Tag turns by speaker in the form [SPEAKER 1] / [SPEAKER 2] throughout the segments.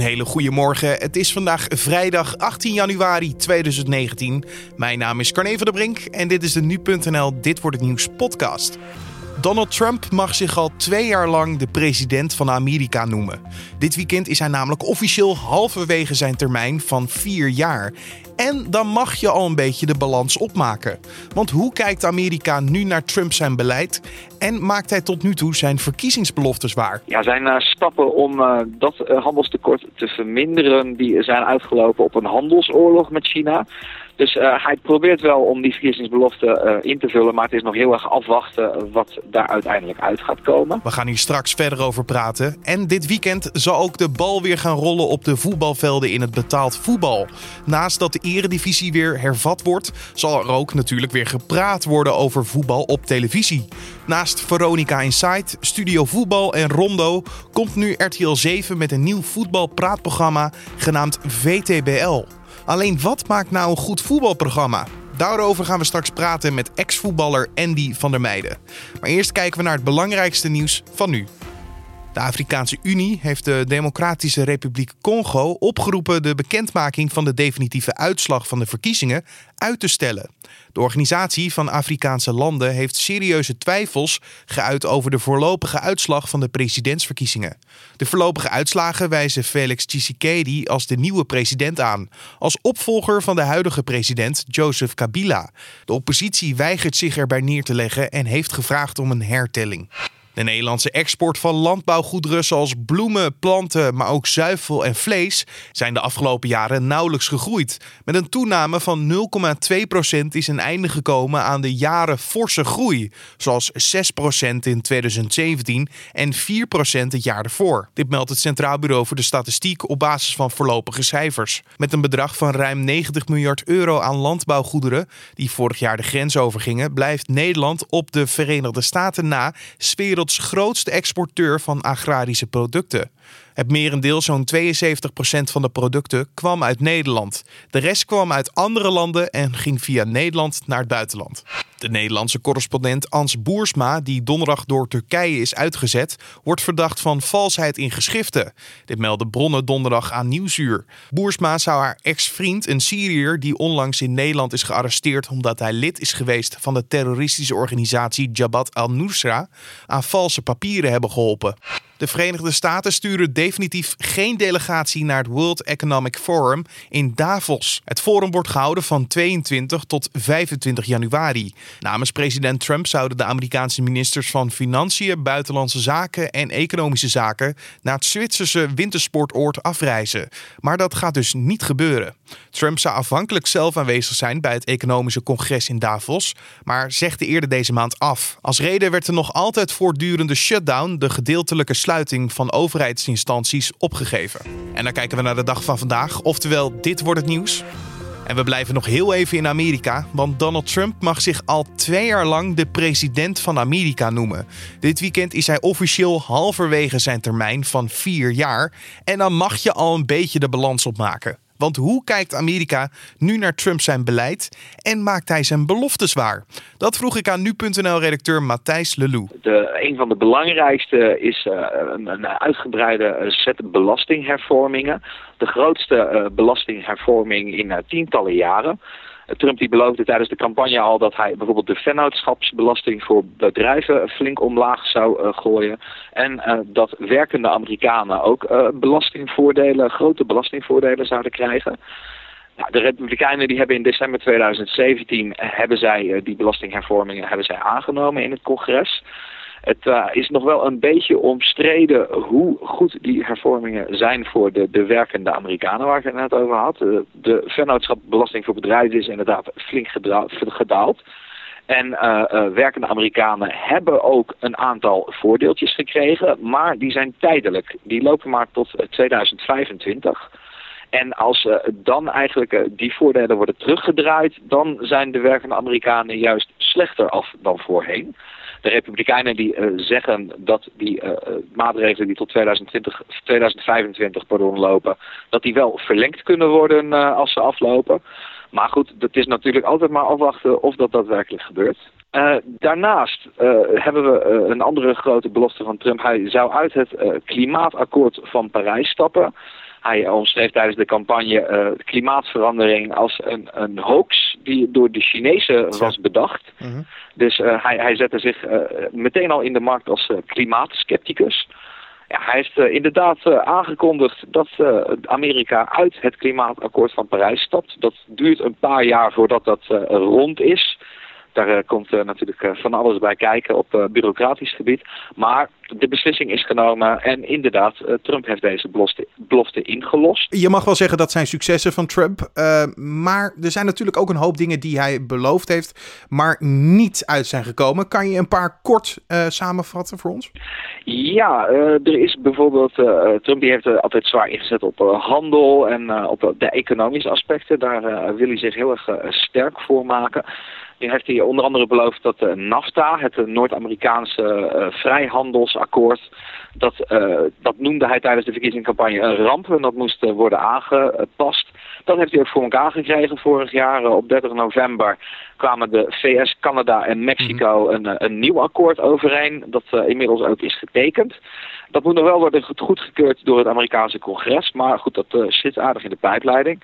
[SPEAKER 1] Een hele goede morgen. Het is vandaag vrijdag 18 januari 2019. Mijn naam is Carne van der Brink en dit is de Nu.nl Dit Wordt Het Nieuws podcast. Donald Trump mag zich al twee jaar lang de president van Amerika noemen. Dit weekend is hij namelijk officieel halverwege zijn termijn van vier jaar. En dan mag je al een beetje de balans opmaken. Want hoe kijkt Amerika nu naar Trump zijn beleid? En maakt hij tot nu toe zijn verkiezingsbeloftes waar?
[SPEAKER 2] Ja, zijn uh, stappen om uh, dat uh, handelstekort te verminderen, die zijn uitgelopen op een handelsoorlog met China. Dus uh, hij probeert wel om die verkiezingsbelofte uh, in te vullen, maar het is nog heel erg afwachten wat daar uiteindelijk uit gaat komen.
[SPEAKER 1] We gaan hier straks verder over praten. En dit weekend zal ook de bal weer gaan rollen op de voetbalvelden in het betaald voetbal. Naast dat de eredivisie weer hervat wordt, zal er ook natuurlijk weer gepraat worden over voetbal op televisie. Naast Veronica Insight, Studio Voetbal en Rondo komt nu RTL 7 met een nieuw voetbalpraatprogramma genaamd VTBL. Alleen wat maakt nou een goed voetbalprogramma? Daarover gaan we straks praten met ex-voetballer Andy van der Meijden. Maar eerst kijken we naar het belangrijkste nieuws van nu. De Afrikaanse Unie heeft de Democratische Republiek Congo opgeroepen de bekendmaking van de definitieve uitslag van de verkiezingen uit te stellen. De organisatie van Afrikaanse landen heeft serieuze twijfels geuit over de voorlopige uitslag van de presidentsverkiezingen. De voorlopige uitslagen wijzen Felix Tshisekedi als de nieuwe president aan, als opvolger van de huidige president Joseph Kabila. De oppositie weigert zich erbij neer te leggen en heeft gevraagd om een hertelling. De Nederlandse export van landbouwgoederen zoals bloemen, planten, maar ook zuivel en vlees zijn de afgelopen jaren nauwelijks gegroeid. Met een toename van 0,2% is een einde gekomen aan de jaren forse groei, zoals 6% in 2017 en 4% het jaar ervoor. Dit meldt het Centraal Bureau voor de Statistiek op basis van voorlopige cijfers. Met een bedrag van ruim 90 miljard euro aan landbouwgoederen, die vorig jaar de grens overgingen, blijft Nederland op de Verenigde Staten na werelds grootste exporteur van agrarische producten. Het merendeel, zo'n 72% van de producten, kwam uit Nederland. De rest kwam uit andere landen en ging via Nederland naar het buitenland. De Nederlandse correspondent Ans Boersma, die donderdag door Turkije is uitgezet, wordt verdacht van valsheid in geschriften. Dit melden bronnen donderdag aan Nieuwsuur. Boersma zou haar ex-vriend, een Syriër die onlangs in Nederland is gearresteerd omdat hij lid is geweest van de terroristische organisatie Jabhat al-Nusra, aan valse papieren hebben geholpen. De Verenigde Staten sturen definitief geen delegatie naar het World Economic Forum in Davos. Het forum wordt gehouden van 22 tot 25 januari. Namens president Trump zouden de Amerikaanse ministers van Financiën, Buitenlandse Zaken en Economische Zaken naar het Zwitserse wintersportoord afreizen. Maar dat gaat dus niet gebeuren. Trump zou afhankelijk zelf aanwezig zijn bij het Economische Congres in Davos, maar zegde eerder deze maand af. Als reden werd er nog altijd voortdurende shutdown, de gedeeltelijke sluiting van overheidsinstanties, opgegeven. En dan kijken we naar de dag van vandaag, oftewel dit wordt het nieuws. En we blijven nog heel even in Amerika, want Donald Trump mag zich al twee jaar lang de president van Amerika noemen. Dit weekend is hij officieel halverwege zijn termijn van vier jaar en dan mag je al een beetje de balans opmaken. Want hoe kijkt Amerika nu naar Trump zijn beleid en maakt hij zijn beloftes waar? Dat vroeg ik aan nu.nl-redacteur Matthijs Lelou.
[SPEAKER 2] De, een van de belangrijkste is uh, een, een, uitgebreide set belastinghervormingen. De grootste uh, belastinghervorming in uh, tientallen jaren. Trump die beloofde tijdens de campagne al dat hij bijvoorbeeld de vennootschapsbelasting voor bedrijven flink omlaag zou gooien. En dat werkende Amerikanen ook belastingvoordelen, grote belastingvoordelen zouden krijgen. Nou, de Republikeinen die hebben in december 2017 hebben zij, die belastinghervormingen hebben zij aangenomen in het congres. Het uh, is nog wel een beetje omstreden hoe goed die hervormingen zijn voor de, de werkende Amerikanen waar ik het net over had. De, de vennootschapbelasting voor bedrijven is inderdaad flink gedaald. En uh, werkende Amerikanen hebben ook een aantal voordeeltjes gekregen, maar die zijn tijdelijk. Die lopen maar tot 2025. En als dan eigenlijk die voordelen worden teruggedraaid, dan zijn de werkende Amerikanen juist slechter af dan voorheen. De Republikeinen die uh, zeggen dat die uh, maatregelen die tot 2020, 2025 pardon, lopen, dat die wel verlengd kunnen worden als ze aflopen. Maar goed, het is natuurlijk altijd maar afwachten of dat daadwerkelijk gebeurt. Daarnaast hebben we een andere grote belofte van Trump. Hij zou uit het klimaatakkoord van Parijs stappen. Hij omschreef tijdens de campagne uh, klimaatverandering als een, een hoax die door de Chinezen was bedacht. Mhm. Dus uh, hij, hij zette zich uh, meteen al in de markt als klimaatskepticus. Ja, hij heeft inderdaad aangekondigd dat Amerika uit het klimaatakkoord van Parijs stapt. Dat duurt een paar jaar voordat dat rond is. Daar eh, komt uh, natuurlijk uh, van alles bij kijken op bureaucratisch gebied. Maar de beslissing is genomen en inderdaad, Trump heeft deze belofte, belofte, ingelost.
[SPEAKER 1] Je mag wel zeggen dat zijn successen van Trump. maar er zijn natuurlijk ook een hoop dingen die hij beloofd heeft, maar niet uit zijn gekomen. Kan je een paar kort samenvatten voor ons?
[SPEAKER 2] Ja, er is bijvoorbeeld, Trump die heeft altijd zwaar ingezet op handel en op de economische aspecten. Daar wil hij zich heel erg sterk voor maken. Heeft hij onder andere beloofd dat uh, NAFTA, het Noord-Amerikaanse uh, vrijhandelsakkoord, dat, uh, dat noemde hij tijdens de verkiezingscampagne een ramp en dat moest worden aangepast. Dat heeft hij ook voor elkaar gekregen vorig jaar. op 30 november kwamen de VS, Canada en Mexico mhm. een, een nieuw akkoord overeen, dat inmiddels ook is getekend. Dat moet nog wel worden goedgekeurd door het Amerikaanse congres, maar goed, dat zit aardig in de pijpleiding.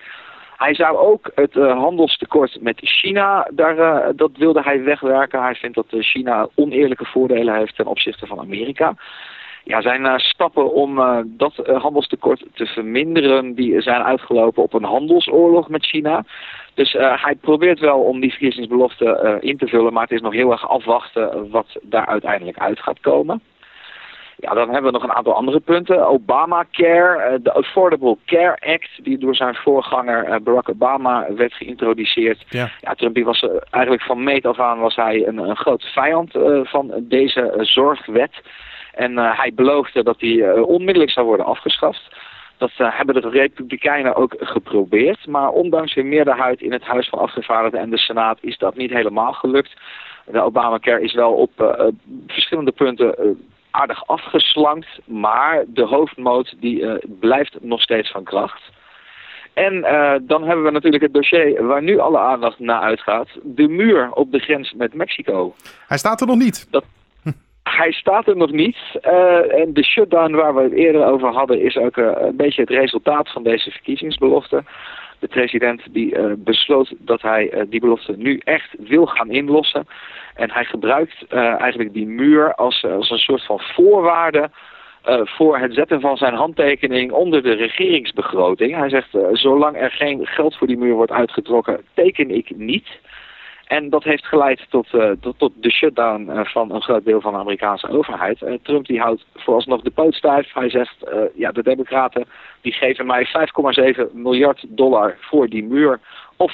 [SPEAKER 2] Hij zou ook het uh, handelstekort met China, daar, uh, dat wilde hij wegwerken. Hij vindt dat uh, China oneerlijke voordelen heeft ten opzichte van Amerika. Ja, zijn stappen om dat handelstekort te verminderen, die zijn uitgelopen op een handelsoorlog met China. Dus hij probeert wel om die verkiezingsbelofte in te vullen, maar het is nog heel erg afwachten wat daar uiteindelijk uit gaat komen. Ja, dan hebben we nog een aantal andere punten. Obamacare, eh, de Affordable Care Act, die door zijn voorganger eh, Barack Obama werd geïntroduceerd. Ja. ja Trump was uh, eigenlijk van meet af aan was hij een, een grote vijand van deze zorgwet. En hij beloofde dat die onmiddellijk zou worden afgeschaft. Dat hebben de Republikeinen ook geprobeerd. Maar ondanks hun meerderheid in het Huis van Afgevaardigden en de Senaat is dat niet helemaal gelukt. De Obamacare is wel op verschillende punten aardig afgeslankt, maar de hoofdmoot die uh, blijft nog steeds van kracht. En uh, dan hebben we natuurlijk het dossier waar nu alle aandacht naar uitgaat. De muur op de grens met Mexico.
[SPEAKER 1] Hij staat er nog niet. Dat,
[SPEAKER 2] hij staat er nog niet. Uh, en de shutdown waar we het eerder over hadden is ook een beetje het resultaat van deze verkiezingsbelofte. De president die besloot dat hij die belofte nu echt wil gaan inlossen. En hij gebruikt uh, eigenlijk die muur als, eh, als een soort van voorwaarde voor het zetten van zijn handtekening onder de regeringsbegroting. Hij zegt, zolang er geen geld voor die muur wordt uitgetrokken, teken ik niet. En dat heeft geleid tot, uh, tot, tot, de shutdown van een groot deel van de Amerikaanse overheid. Trump die houdt vooralsnog de poot stijf. Hij zegt, ja, de democraten die geven mij 5,7 miljard dollar voor die muur. Of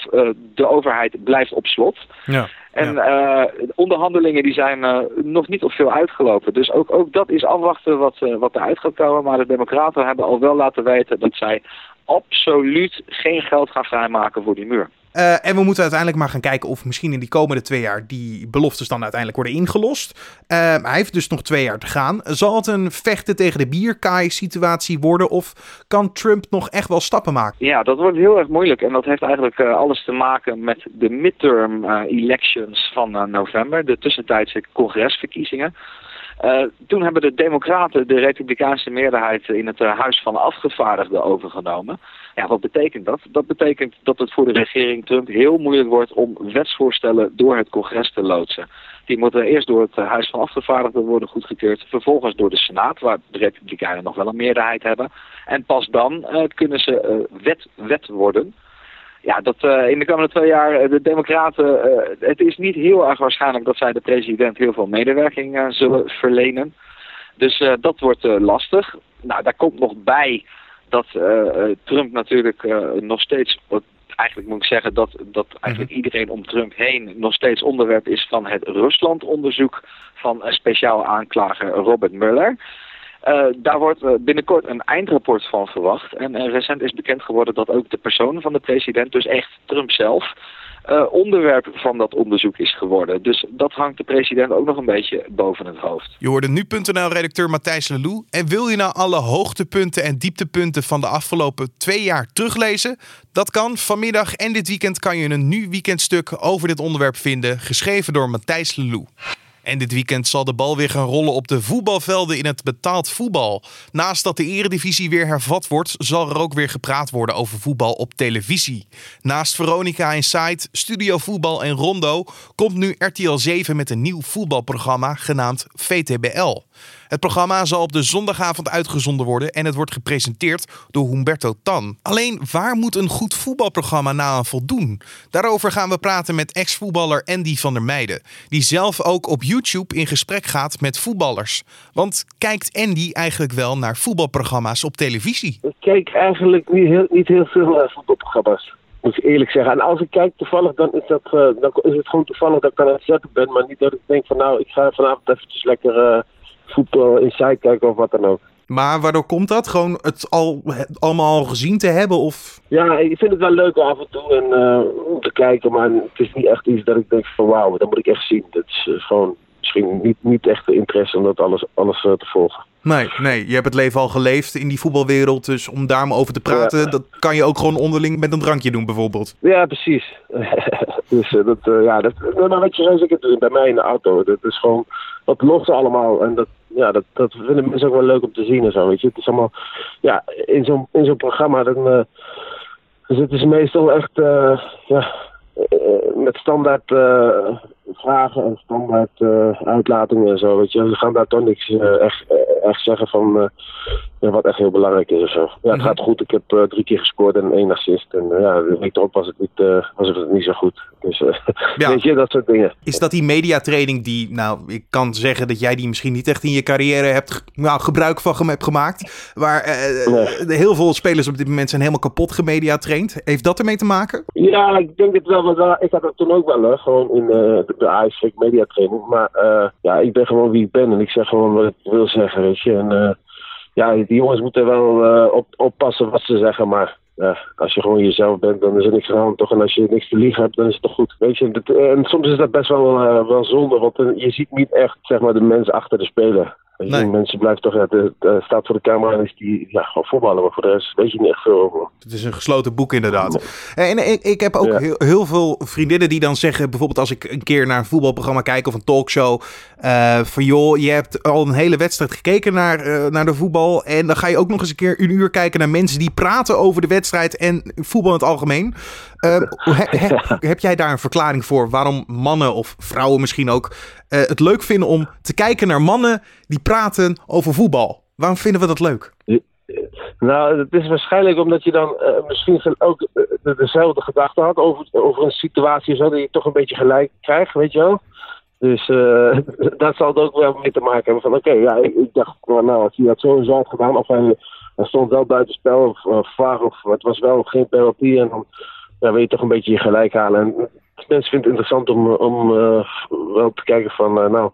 [SPEAKER 2] de overheid blijft op slot. Ja. En ja. onderhandelingen die zijn nog niet op veel uitgelopen. Dus ook, ook dat is afwachten wat, wat eruit gaat komen. Maar de democraten hebben al wel laten weten dat zij absoluut geen geld gaan vrijmaken voor die muur.
[SPEAKER 1] Uh, en we moeten uiteindelijk maar gaan kijken of misschien in die komende twee jaar die beloftes dan uiteindelijk worden ingelost. Uh, hij heeft dus nog twee jaar te gaan. Zal het een vechten tegen de bierkaai situatie worden of kan Trump nog echt wel stappen maken?
[SPEAKER 2] Ja, dat wordt heel erg moeilijk en dat heeft eigenlijk uh, alles te maken met de midterm elections van november, de tussentijdse congresverkiezingen. Uh, toen hebben de Democraten de Republikeinse meerderheid in het uh, Huis van Afgevaardigden overgenomen. Ja, wat betekent dat? Dat betekent dat het voor de regering Trump heel moeilijk wordt om wetsvoorstellen door het congres te loodsen. Die moeten eerst door het uh, Huis van Afgevaardigden worden goedgekeurd, vervolgens door de Senaat, waar de Republikeinen nog wel een meerderheid hebben. En pas dan kunnen ze wet, wet worden ja, dat uh, in de komende twee jaar uh, de Democraten, uh, het is niet heel erg waarschijnlijk dat zij de president heel veel medewerking zullen verlenen. Dus dat wordt lastig. Nou, daar komt nog bij dat Trump natuurlijk nog steeds, eigenlijk moet ik zeggen dat, dat eigenlijk mhm. iedereen om Trump heen nog steeds onderwerp is van het Rusland-onderzoek van speciaal aanklager Robert Mueller. Uh, daar wordt uh, binnenkort een eindrapport van verwacht. En uh, recent is bekend geworden dat ook de persoon van de president, dus echt Trump zelf, onderwerp van dat onderzoek is geworden. Dus dat hangt de president ook nog een beetje boven het hoofd.
[SPEAKER 1] Je hoorde nu.nl-redacteur Matthijs Lelou. En wil je nou alle hoogtepunten en dieptepunten van de afgelopen twee jaar teruglezen? Dat kan. Vanmiddag en dit weekend kan je een nu weekendstuk over dit onderwerp vinden, geschreven door Matthijs Lelou. En dit weekend zal de bal weer gaan rollen op de voetbalvelden in het betaald voetbal. Naast dat de eredivisie weer hervat wordt, zal er ook weer gepraat worden over voetbal op televisie. Naast Veronica Inside, Studio Voetbal en Rondo komt nu RTL 7 met een nieuw voetbalprogramma genaamd VTBL. Het programma zal op de zondagavond uitgezonden worden en het wordt gepresenteerd door Humberto Tan. Alleen waar moet een goed voetbalprogramma nou aan voldoen? Daarover gaan we praten met ex-voetballer Andy van der Meijden, die zelf ook op in gesprek gaat met voetballers. Want kijkt Andy eigenlijk wel naar voetbalprogramma's op televisie?
[SPEAKER 3] Ik kijk eigenlijk niet heel, niet heel veel naar voetbalprogramma's. Moet ik eerlijk zeggen. En als ik kijk toevallig, dan is, dat, uh, dan is het gewoon toevallig dat ik aan het zetten ben. Maar niet dat ik denk van nou, ik ga vanavond eventjes lekker uh, voetbal inside kijken of wat dan ook.
[SPEAKER 1] Maar waardoor komt dat? Gewoon het al, allemaal al gezien te hebben? Of?
[SPEAKER 3] Ja, ik vind het wel leuk af en toe en, uh, om te kijken. Maar het is niet echt iets dat ik denk van wauw, dat moet ik echt zien. Dat is uh, gewoon misschien niet, niet echt de interesse om dat alles, alles uh, te volgen.
[SPEAKER 1] Nee, nee, je hebt het leven al geleefd in die voetbalwereld. Dus om daar maar over te praten, ja. dat kan je ook gewoon onderling met een drankje doen bijvoorbeeld.
[SPEAKER 3] Ja, precies. dus dat, ja, dat, maar wat je zo zeker bij mij in de auto. Dat is gewoon, dat lost allemaal. En dat, ja, dat, dat vinden mensen ook wel leuk om te zien en zo, weet je. Het is allemaal, ja, in zo'n in zo'n programma dan, uh, zitten ze meestal echt, uh, ja, uh, met standaard vragen en standaard uitlatingen en zo, weet je. Ze gaan daar toch niks echt, echt zeggen van wat echt heel belangrijk is of zo. Ja, het gaat goed. Ik heb drie keer gescoord en één assist. En ja, de week erop was het niet, was het niet zo goed. Dus ja. weet je, dat soort dingen.
[SPEAKER 1] Is dat die mediatraining die, nou, ik kan zeggen dat jij die misschien niet echt in je carrière hebt nou, gebruik van hebt gemaakt. Waar nee. heel veel spelers op dit moment zijn helemaal kapot gemediatraind. Heeft dat ermee te maken?
[SPEAKER 3] Ja, ik denk het wel. Want ik had dat toen ook wel, hè, gewoon in uh, de ASFIC mediatraining. Maar uh, ja, ik ben gewoon wie ik ben en ik zeg gewoon wat ik wil zeggen, weet je. En uh, ja, die jongens moeten wel op, oppassen wat ze zeggen, maar ja, als je gewoon jezelf bent, dan is er niks aan toch? En als je niks te liegen hebt, dan is het toch goed. Weet je, dat, en soms is dat best wel, uh, wel zonde, want je ziet niet echt, zeg maar, de mensen achter de speler. Nee. Mensen blijven toch, ja, de, de, staat voor de camera en is die ja, gewoon voetballen, maar voor de rest weet je niet echt veel over.
[SPEAKER 1] Het is een gesloten boek inderdaad. Nee. En, ik, ik heb ook ja. heel, heel, veel vriendinnen die dan zeggen, bijvoorbeeld als ik een keer naar een voetbalprogramma kijk of een talkshow, uh, van joh, je hebt al een hele wedstrijd gekeken naar, uh, naar de voetbal en dan ga je ook nog eens een keer een uur kijken naar mensen die praten over de wedstrijd en voetbal in het algemeen. Uh, he, he, heb jij daar een verklaring voor waarom mannen of vrouwen misschien ook uh, het leuk vinden om te kijken naar mannen die praten over voetbal? Waarom vinden we dat leuk?
[SPEAKER 3] Nou, het is waarschijnlijk omdat je dan uh, misschien ook uh, dezelfde gedachte had over, over een situatie zo dat je toch een beetje gelijk krijgt, weet je wel. Dus dat zal het ook wel mee te maken hebben van oké, ja, ik, dacht, nou, als hij dat zo zo had gedaan, of hij, stond wel buiten spel of, vaag, of het was wel geen penalty en dan ja, wil je toch een beetje je gelijk halen. En mensen vinden het interessant om, om uh, wel te kijken van, uh, nou,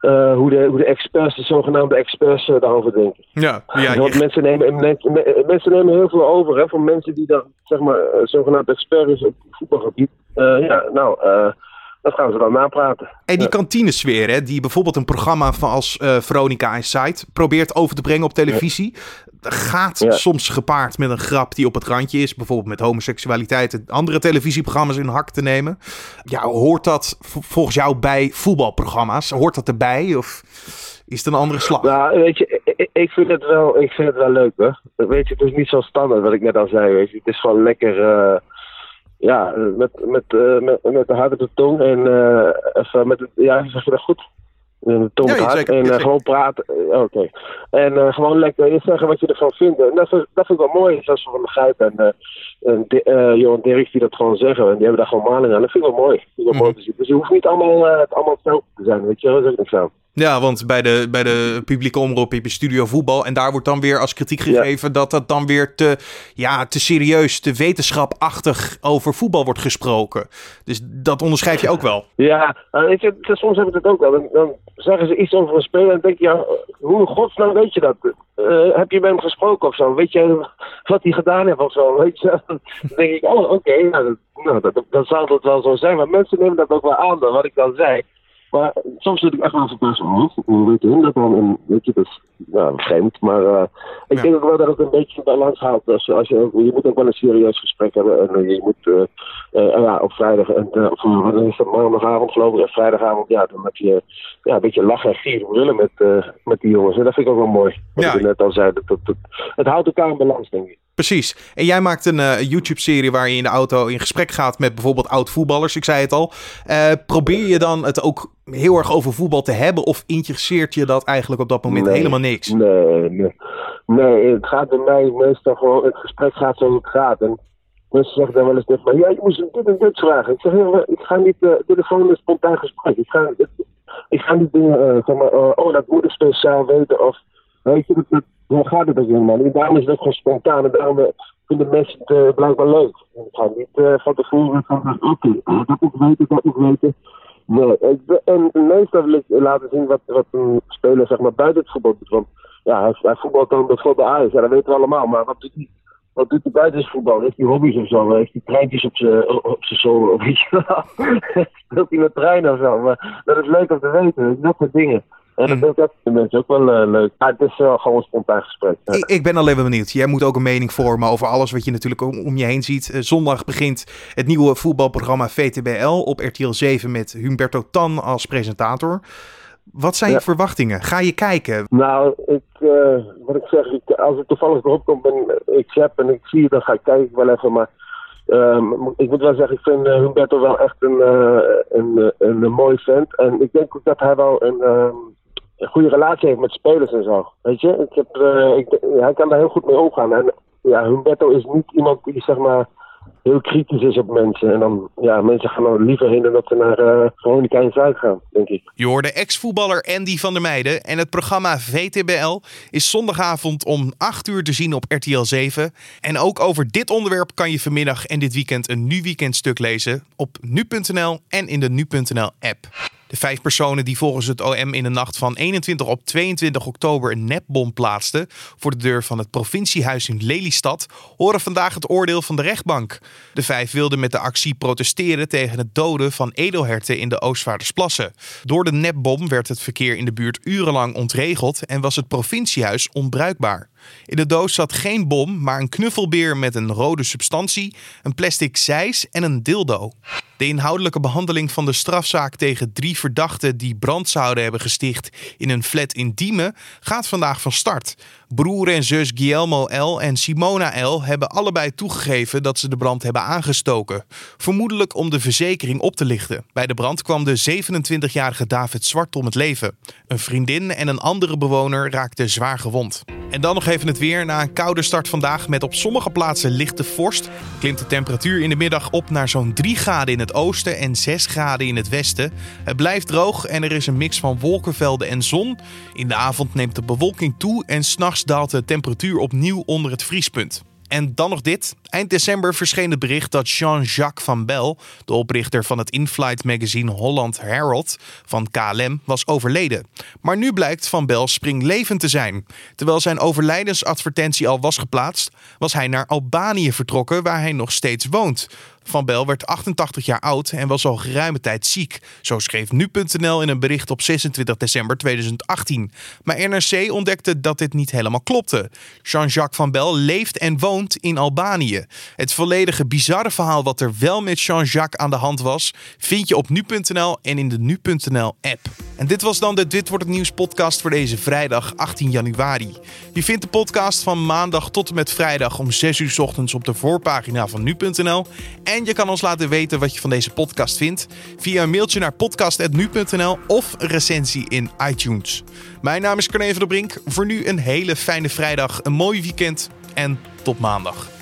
[SPEAKER 3] uh, hoe, de, hoe de experts, de zogenaamde experts, daarover denken.
[SPEAKER 1] Ja, ja,
[SPEAKER 3] Want mensen, nemen, mensen nemen heel veel over hè, van mensen die dan, zeg maar, zogenaamd expert is op voetbalgebied. ja, nou, dat gaan ze dan napraten.
[SPEAKER 1] En die kantinesfeer, hè, die bijvoorbeeld een programma van als uh, Veronica Insight probeert over te brengen op televisie, ja. gaat ja. soms gepaard met een grap die op het randje is. Bijvoorbeeld met homoseksualiteit, andere televisieprogramma's in hak te nemen. Ja, hoort dat volgens jou bij voetbalprogramma's? Hoort dat erbij? Of is het een andere slag?
[SPEAKER 3] Nou, weet je, ik, ik, vind het wel, ik vind het wel leuk hoor. Weet je, het is niet zo standaard wat ik net al zei. Weet je. Het is gewoon lekker. Uh, ja, met, met, uh, met, met de harde tong en uh, even met het, ja, zeg je dat goed? De tong ja, hard en uh, gewoon praten. Oké. Okay. En gewoon lekker zeggen wat je ervan vindt. En dat, dat vind ik wel mooi, zoals Van de Gijp en, en de, Johan Derks die dat gewoon zeggen. En die hebben daar gewoon maling aan. Dat vind ik wel mooi. Dat vind ik wel mooi te zien. Dus je hoeft niet allemaal, het allemaal hetzelfde te zijn, weet je wel. Dat is ook niks aan.
[SPEAKER 1] Ja, want bij de, bij de publieke omroep heb je studio voetbal. En daar wordt dan weer als kritiek gegeven ja. dat dat dan weer te, ja, te serieus, te wetenschapachtig over voetbal wordt gesproken. Dus dat onderschrijf je ook wel.
[SPEAKER 3] Ja, weet je, soms heb ik het ook wel. Dan, dan zeggen ze iets over een speler en denk je, ja, hoe in godsnaam weet je dat? Uh, heb je met hem gesproken of zo? Weet je wat hij gedaan heeft of zo? Weet je? Dan denk ik, oh, oké, okay, nou, dat, nou, dat, dat zal dat wel zo zijn. Maar mensen nemen dat ook wel aan, wat ik dan zei. Maar soms zit ik echt wel verbaasd. Oh, hoe weet hun dat dan? En weet je, dat is nou, vreemd. Maar uh, ik
[SPEAKER 1] Ja.
[SPEAKER 3] denk ook wel dat het een beetje balans houdt. Als, als je, je moet ook wel een serieus gesprek hebben. En eh, je moet eh, eh, ja, op vrijdag en eh, of, eh, maandagavond geloof ik. En vrijdagavond, ja, dan heb je ja, een beetje lachen en gieren willen met, eh, met die jongens. En dat vind ik ook wel mooi. Wat
[SPEAKER 1] Ja.
[SPEAKER 3] net al zei. Dat, dat, dat- het houdt elkaar in balans, denk ik.
[SPEAKER 1] Precies. En jij maakt een eh, YouTube-serie waar je in de auto in gesprek gaat met bijvoorbeeld oud-voetballers. Ik zei het al. Eh, probeer je dan het ook heel erg over voetbal te hebben? Of interesseert je dat eigenlijk op dat moment
[SPEAKER 3] Nee.
[SPEAKER 1] helemaal niks?
[SPEAKER 3] Nee, nee. Nee, het gaat bij mij meestal gewoon, het gesprek gaat zoals het gaat. En mensen zeggen dan wel eens tegen mij, ja, je moest dit en dit vragen. Ik zeg, ja, ik ga niet, eh dit is gewoon een spontaan gesprek. Ik ga, ik ga niet dingen, zeg maar, eh, oh, dat moet ik speciaal weten. Of, weet je, dat, daar gaat het ook helemaal niet. Daarom is ook gewoon spontaan. Daarom eh, vinden mensen het eh, blijkbaar leuk. Ik ga niet eh, van tevoren van, oké, eh, dat moet weten, dat moet ik weten. Nee, en meestal wil ik laten zien wat, wat een speler zeg maar, buiten het voetbal doet. Want ja, hij, hij voetbalt dan bijvoorbeeld bij Ajax, ja, dat weten we allemaal. Maar wat doet hij, wat doet hij buiten het voetbal? Heeft hij hobby's of zo? Heeft hij treintjes op zijn zolen? Of wel? Speelt hij met treinen of zo? Maar dat is leuk om te weten, dat soort dingen. En dat
[SPEAKER 1] Mhm.
[SPEAKER 3] vind ik dat mensen ook wel eh, leuk. Maar het is wel gewoon een spontaan gesprek.
[SPEAKER 1] Ik, ik ben alleen maar benieuwd. Jij moet ook een mening vormen over alles wat je natuurlijk om, om je heen ziet. Eh, zondag begint het nieuwe voetbalprogramma VTBL op RTL 7 met Humberto Tan als presentator. Wat zijn je verwachtingen? Ga je kijken?
[SPEAKER 3] Nou, ik, wat ik zeg, ik, als ik toevallig erop kom en ik zap en ik zie dan ga ik kijken wel even. Maar ehm, ik moet wel zeggen, ik vind Humberto wel echt een, een, een, een mooi vent. En ik denk ook dat hij wel een, ehm, een goede relatie heeft met spelers en zo. Weet je, ik heb, eh, ik, hij kan daar heel goed mee omgaan. En ja, Humberto is niet iemand die zeg maar heel kritisch is op mensen. En dan, ja, mensen gaan er liever heen dan dat ze naar uh, Veronica in Zuid gaan, denk ik.
[SPEAKER 1] Je hoorde ex-voetballer Andy van der Meijden. En het programma VTBL is zondagavond om 8 uur te zien op RTL 7. En ook over dit onderwerp kan je vanmiddag en dit weekend een Nu Weekend stuk lezen op nu.nl en in de nu.nl app. De vijf personen die volgens het OM in de nacht van 21 op 22 oktober een nepbom plaatsten voor de deur van het provinciehuis in Lelystad, horen vandaag het oordeel van de rechtbank. De vijf wilden met de actie protesteren tegen het doden van edelherten in de Oostvaardersplassen. Door de nepbom werd het verkeer in de buurt urenlang ontregeld en was het provinciehuis onbruikbaar. In de doos zat geen bom, maar een knuffelbeer met een rode substantie, een plastic zeis en een dildo. De inhoudelijke behandeling van de strafzaak tegen drie verdachten die brand zouden hebben gesticht in een flat in Diemen gaat vandaag van start. Broer en zus Guillermo L. en Simona L. hebben allebei toegegeven dat ze de brand hebben aangestoken. Vermoedelijk om de verzekering op te lichten. Bij de brand kwam de 27-jarige David Zwart om het leven. Een vriendin en een andere bewoner raakten zwaar gewond. En dan nog even het weer. Na een koude start vandaag met op sommige plaatsen lichte vorst... klimt de temperatuur in de middag op naar zo'n 3 graden in het oosten en 6 graden in het westen. Het blijft droog en er is een mix van wolkenvelden en zon. In de avond neemt de bewolking toe en s'nachts daalt de temperatuur opnieuw onder het vriespunt. En dan nog dit. Eind december verscheen het bericht dat Jean-Jacques Van Bel, de oprichter van het in-flight magazine Holland Herald van KLM, was overleden. Maar nu blijkt Van Bel springlevend te zijn. Terwijl zijn overlijdensadvertentie al was geplaatst, was hij naar Albanië vertrokken, waar hij nog steeds woont. Van Bel werd 88 jaar oud en was al geruime tijd ziek. Zo schreef nu.nl in een bericht op 26 december 2018. Maar NRC ontdekte dat dit niet helemaal klopte. Jean-Jacques Van Bel leeft en woont in Albanië. Het volledige bizarre verhaal wat er wel met Jean-Jacques aan de hand was, vind je op nu.nl en in de nu.nl app. En dit was dan de Dit wordt het nieuws podcast voor deze vrijdag 18 januari. Je vindt de podcast van maandag tot en met vrijdag om 6 uur ochtends op de voorpagina van nu.nl. En je kan ons laten weten wat je van deze podcast vindt via een mailtje naar podcast.nu.nl of een recensie in iTunes. Mijn naam is Carne van der Brink. Voor nu een hele fijne vrijdag, een mooi weekend en tot maandag.